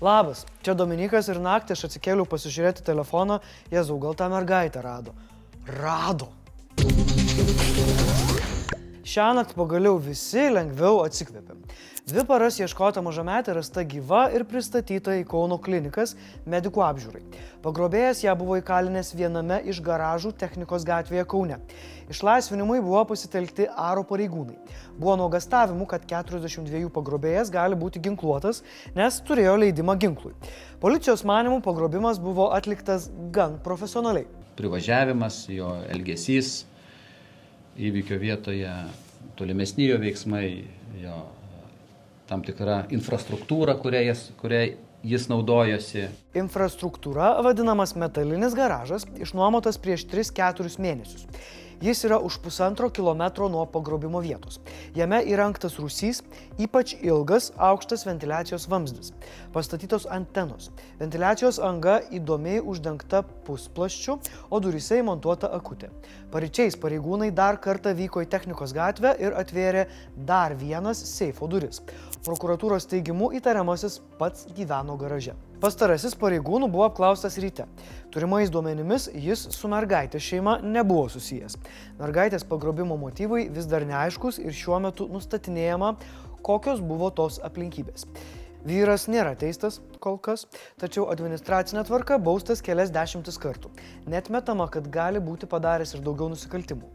Labas, čia Dominikas ir naktį aš atsikėliau pasižiūrėti telefoną, Jėzau, gal tą mergaitę rado. Rado. Šią naktį pagaliau visi lengviau atsikvėpė. Dvi paras ieškota mažametė rasta gyva ir pristatyta į Kauno klinikas medikų apžiūrai. Pagrobėjas ją buvo įkalinęs viename iš garažų technikos gatvėje Kaune. Išlaisvinimui buvo pasitelkti aro pareigūnai. Buvo nuogastavimų, kad 42 pagrobėjas gali būti ginkluotas, nes turėjo leidimą ginklui. Policijos manimų pagrobimas buvo atliktas gan profesionaliai. Privažiavimas, jo elgesys įvykio vietoje, tolimesni jo veiksmai, jo tam tikra infrastruktūra, kuria jis, kuria jis naudojosi. Infrastruktūra vadinamas metalinis garažas, išnuomotas prieš 3-4 mėnesius. Jis yra už pusantro kilometro nuo pagrobimo vietos. Jame įrengtas rūsys, ypač ilgas, aukštas ventiliacijos vamzdis. Pastatytos antenos. Ventiliacijos anga įdomiai uždengta pusplaščiu, o durise įmontuota akutė. Paryčiais pareigūnai dar kartą vyko į technikos gatvę ir atvėrė dar vienas seifo duris. Prokuratūros teigimu įtariamasis pats gyveno garaže. Pastarasis pareigūnų buvo apklaustas ryte. Turimais duomenimis jis su mergaitės šeima nebuvo susijęs. Mergaitės pagrobimo motyvai vis dar neaiškus ir šiuo metu nustatinėjama, kokios buvo tos aplinkybės. Vyras nėra teistas kol kas, tačiau administracinė tvarka baustas kelias dešimtis kartų. Net metama, kad gali būti padaręs ir daugiau nusikaltimų.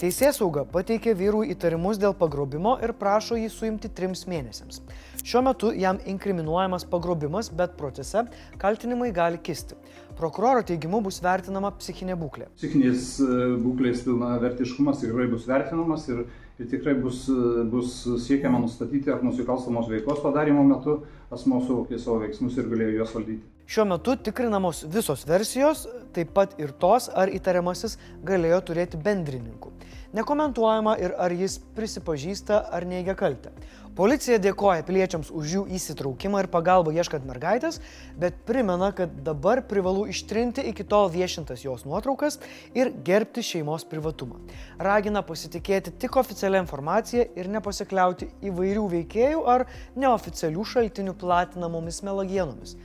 Teisės sauga pateikė vyrui įtarimus dėl pagrobimo ir prašo jį suimti trims mėnesiams. Šiuo metu jam inkriminuojamas pagrobimas, bet procese kaltinimai gali kisti. Prokuroro teigimu bus vertinama psichinė būklė. Psichinės e, būklės pilna vertiškumas tikrai bus vertinamas ir, ir tikrai bus, e, bus siekiama nustatyti, ar nusikalstamos veikos padarimo metu asmo suvokė savo veiksmus ir galėjo juos valdyti. Šiuo metu tikrinamos visos versijos, taip pat ir tos, ar įtariamasis galėjo turėti bendrininkų. Nekomentuojama ir ar jis prisipažįsta ar neigia kaltę. Policija dėkoja piliečiams už jų įsitraukimą ir pagalbą ieškant mergaitės, bet primena, kad dabar privalu ištrinti iki tol viešintas jos nuotraukas ir gerbti šeimos privatumą. Ragina pasitikėti tik oficialią informaciją ir nepasikliauti įvairių veikėjų ar neoficialių šaltinių platinamomis melagienomis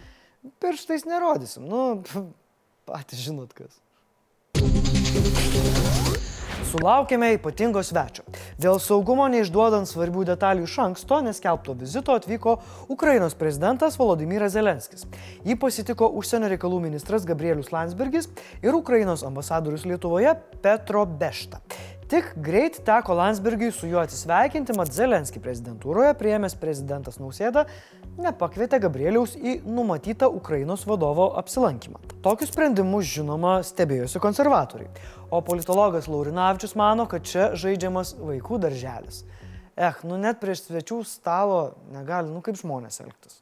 pirštais nerodysim. Nu, patys žinot kas. Sulaukėme ypatingo svečio. Dėl saugumo neišduodant svarbių detalių iš anksto neskelbto vizito atvyko Ukrainos prezidentas Volodymyras Zelenskis. Jį pasitiko užsienio reikalų ministras Gabrielius Landsbergis ir Ukrainos ambasadorius Lietuvoje Petro Bešta. Tik greit teko Landsbergiui su juo atsisveikinti, mat Zelenski prezidentūroje prieėmęs prezidentas Nausėda nepakvietė Gabrieliaus į numatytą Ukrainos vadovo apsilankymą. Tokius sprendimus, žinoma, stebėjosi konservatoriai, o politologas Laurinavičius mano, kad čia žaidžiamas vaikų darželis. Eh, nu net prieš svečių stalo negali, nu kaip žmonės elgtis.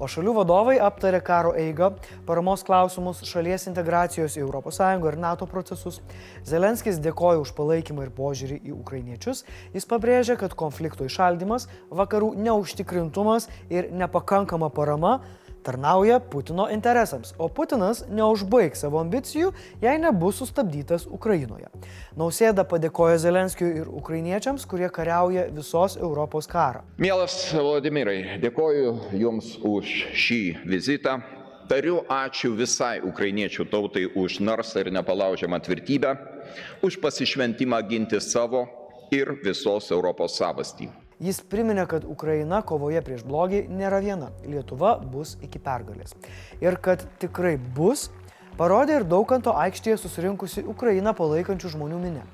O šalių vadovai aptarė karo eigą, paramos klausimus, šalies integracijos į ES ir NATO procesus. Zelenskis dėkoja už palaikymą ir požiūrį į ukrainiečius. Jis pabrėžė, kad konflikto išaldymas, vakarų neužtikrintumas ir nepakankama parama tarnauja Putino interesams, o Putinas neužbaigs savo ambicijų, jei nebus sustabdytas Ukrainoje. Nausėda padėkojo Zelenskiui ir ukrainiečiams, kurie kariauja visos Europos karą. Mielas Vladimirai, dėkoju Jums už šį vizitą. Tariu ačiū visai ukrainiečių tautai už narsą ir nepalaužiamą tvirtybę, už pasišventimą ginti savo ir visos Europos savastį. Jis priminė, kad Ukraina kovoje prieš blogį nėra viena. Lietuva bus iki pergalės. Ir kad tikrai bus, parodė ir dauganto aikštėje susirinkusi Ukrainą palaikančių žmonių minė.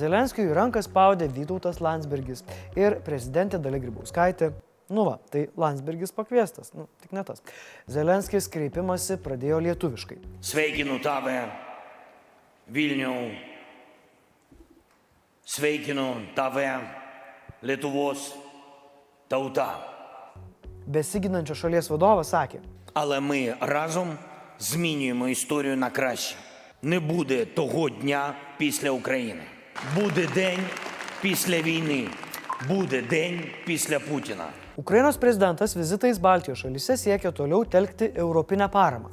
Zelenskijui ranką spaudė Vytautas Landsbergis ir prezidentė Dalia Grybauskaitė. Nu va, tai Landsbergis pakviestas, nu, tik ne tas. Zelenskis kreipimasi pradėjo lietuviškai. Sveikinu tave, Vilniau. Sveikinu tave, Lietuvos tauта. Besiginančio šalies vadovas sakė, Але ми разом змінюємо історію на краще. Не буде того дня після України. Буде день після війни. Буде день після Путіна. Ukrainos prezidentas vizitais Baltijos šalyse siekia toliau telkti europinę paramą.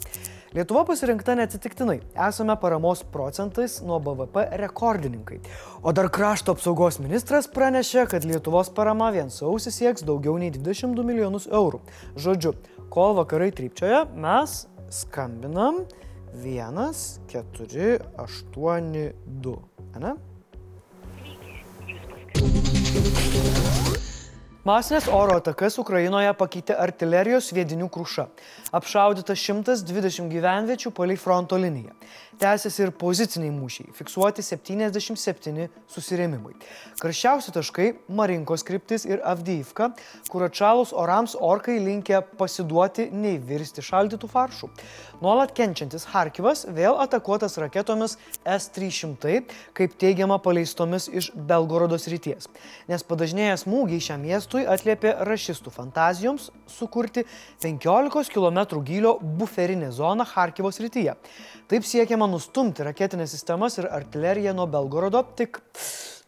Lietuva pasirinkta neatsitiktinai. Esame paramos procentais nuo BVP rekordininkai. O dar krašto apsaugos ministras pranešė, kad Lietuvos parama vien sausis sieks daugiau nei 22 milijonus eurų. Žodžiu, kol vakarai trypčioje, mes skambinam 1, 4, Masinės oro atakas Ukrainoje pakeitė artilerijos sviedinių kruša. Apšaudyta 120 gyvenviečių palei fronto liniją. Tęsiasi ir poziciniai mūšiai, fiksuoti 77 susirėmimai. Karščiausi taškai - Marinkos kryptis ir Avdyivka, kur atšalus orams orkai linkia pasiduoti nei virsti šaldytų faršų. Nuolat kenčiantis Harkivas vėl atakuotas raketomis S-300, kaip teigiama paleistomis iš Belgorodo srities. Nes padažnėjęs smūgiai šiam miestui atliepė rašistų fantazijoms sukurti 15 km gylio buferinę zoną Harkivo srityje. Taip siekiama nustumti raketinės sistemas ir artileriją nuo Belgorodo, tik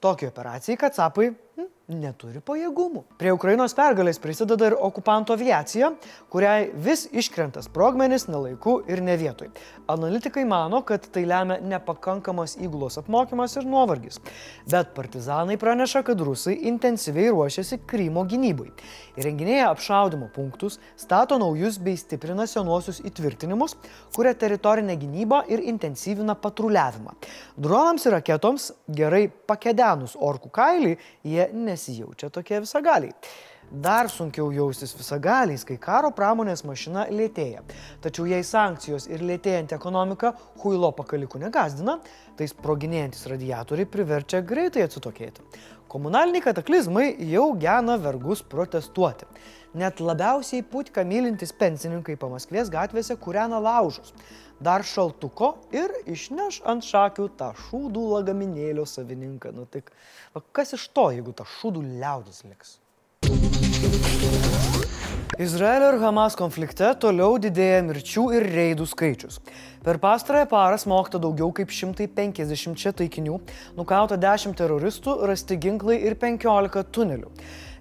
tokiai operacijai, kad sapai hm, neturi pajėgumų. Prie Ukrainos pergalės prisideda ir okupanto aviacija, kuriai vis iškrenta sprogmenis nelaiku ir ne vietoj. Analitikai mano, kad tai lemia nepakankamas įgulos apmokymas ir nuovargis. Bet partizanai praneša, kad rusai intensyviai ruošiasi Krymo gynybai. Įrenginėja apšaudimo punktus, stato naujus bei stiprina senuosius įtvirtinimus, kuria teritorinę gynybą ir intensyvina patruliavimą. Dronams ir raketoms gerai pakedenus orkų kailį, jie nesijaučia tokie visagaliai. Dar sunkiau jaustis visagaliais, kai karo pramonės mašina lėtėja. Tačiau jei sankcijos ir lėtėjanti ekonomika huilo pakalikų negazdina, tai sproginėjantis radiatoriai priverčia greitai atsitokėti. Komunaliniai kataklizmai jau gena vergus protestuoti. Net labiausiai putką mylintis pensininkai pamaskvės gatvėse kūrena laužus. Dar šaltuko ir išneš ant šakių tą šūdų lagaminėlio savininką. Nu tik, kas iš to, jeigu ta šūdų liaudis liks? Izraelio ir Hamas konflikte toliau didėja mirčių ir reidų skaičius. Per pastarąją parą smogta daugiau kaip 150 taikinių, nukauta 10 teroristų, rasti ginklai ir 15 tunelių.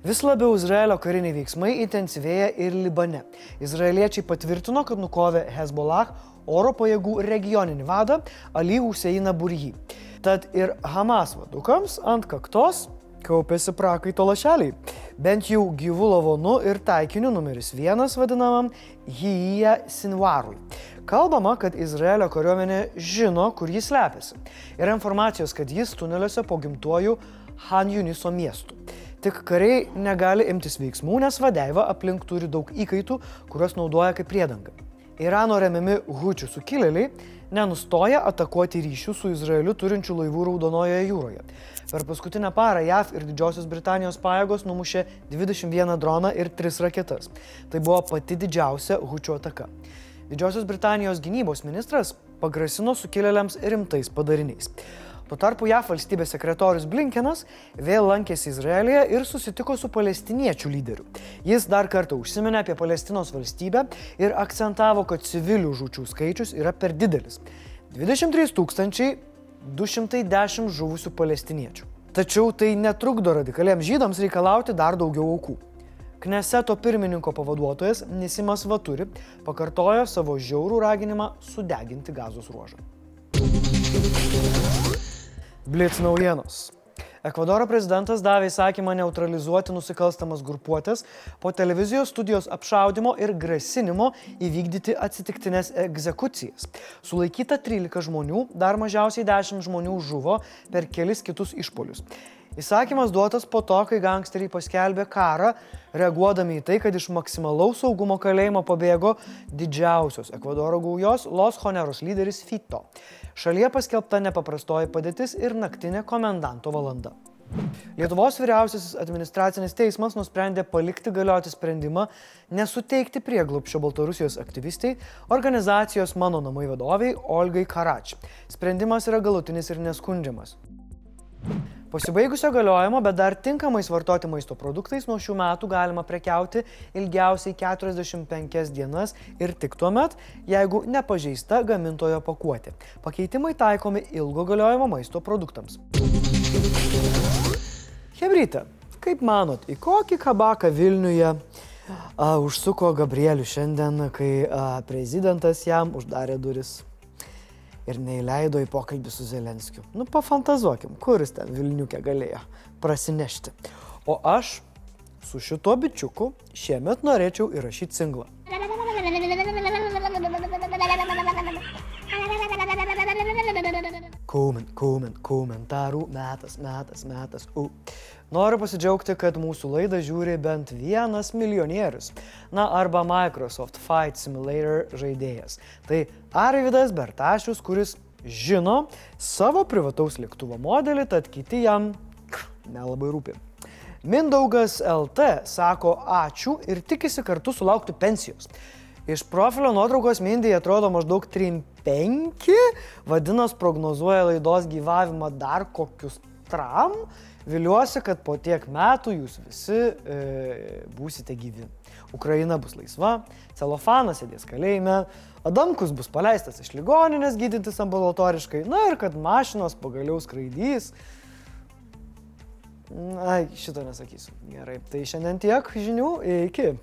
Vis labiau Izraelio kariniai veiksmai intensyvėja ir Libane. Izraeliečiai patvirtino, kad nukovė Hezbollah oro pajėgų regioninį vadą Ali Huseiną Burjį. Tad ir Hamas vadukams ant kaktos kaupėsi prakaito lašeliai. Bent jau gyvų lavonų ir taikiniu numeris vienas vadinamam Hyja Sinvarui. Kalbama, kad Izraelio kariuomenė žino, kur jis slepiasi. Yra informacijos, kad jis tuneliuose po gimtuoju Han Juniso miestu. Tik kariai negali imtis veiksmų, nes vadeiva aplink turi daug įkaitų, kuriuos naudoja kaip priedanga. Irano remiami hučių sukilėliai nenustoja atakuoti ryšių su Izraeliu turinčių laivų Raudonojoje jūroje. Per paskutinę parą JAV ir Didžiosios Britanijos pajėgos numušė 21 droną ir 3 raketas. Tai buvo pati didžiausia hučių ataka. Didžiosios Britanijos gynybos ministras pagrasino sukilėliams rimtais padariniais. Tuo tarpu JAF valstybės sekretorius Blinkenas vėl lankėsi Izraelyje ir susitiko su palestiniečių lyderiu. Jis dar kartą užsiminė apie Palestinos valstybę ir akcentavo, kad civilių žučių skaičius yra per didelis - 23 210 žuvusių palestiniečių. Tačiau tai netrukdo radikaliems žydams reikalauti dar daugiau aukų. Kneseto pirmininko pavaduotojas Nisimas Vaturi pakartojo savo žiaurų raginimą sudeginti gazos ruožą. Blitz naujienos. Ekvadoro prezidentas davė įsakymą neutralizuoti nusikalstamas grupuotės po televizijos studijos apšaudimo ir grasinimo įvykdyti atsitiktinės egzekucijas. Sulaikyta 13 žmonių, dar mažiausiai 10 žmonių žuvo per kelis kitus išpolius. Įsakymas duotas po to, kai gangsteriai paskelbė karą, reaguodami į tai, kad iš maksimalaus saugumo kalėjimo pabėgo didžiausios Ekvadoro gaujos Los Honeros lyderis Fito. Šalyje paskelbta nepaprastoji padėtis ir naktinė komendanto valanda. Lietuvos vyriausiasis administracinis teismas nusprendė palikti galioti sprendimą nesuteikti prieglupščio Baltarusijos aktyvistai organizacijos Mano namai vadoviai Olgai Karač. Sprendimas yra galutinis ir neskundžiamas. Pasibaigusio galiojimo, bet dar tinkamais vartoti maisto produktais nuo šių metų galima prekiauti ilgiausiai 45 dienas ir tik tuo met, jeigu nepažeista gamintojo pakuotė. Pakeitimai taikomi ilgo galiojimo maisto produktams. Hebryte, kaip manot, į kokį kabaką Vilniuje a, užsuko Gabrielius šiandien, kai a, prezidentas jam uždarė duris? Ir neįleido į pokalbį su Zelenskiu. Nu, pafantazuokim, kuris ten Vilniukė galėjo prasinešti. O aš su šituo bičiuku šiemet norėčiau įrašyti singlą. Koment, koment, komentarų metas, metas, metas. U. Noriu pasidžiaugti, kad mūsų laidą žiūri bent vienas milijonierius. Na, arba Microsoft Flight Simulator žaidėjas. Tai Arvidas Bertašius, kuris žino savo privataus lėktuvo modelį, tad kiti jam nelabai rūpi. Mindaugas LT sako ačiū ir tikisi kartu sulaukti pensijos. Iš profilio nuotraukos Mindai atrodo maždaug 3-5, vadinasi, prognozuoja laidos gyvavimą dar kokius tram. Viliuosi, kad po tiek metų jūs visi e, būsite gyvi. Ukraina bus laisva, celofanas sėdės kalėjime, Adamkus bus paleistas iš ligoninės gydytis ambulatoriškai, na ir kad mašinos pagaliau skraidys. Na, šito nesakysiu. Gerai, tai šiandien tiek žinių, iki.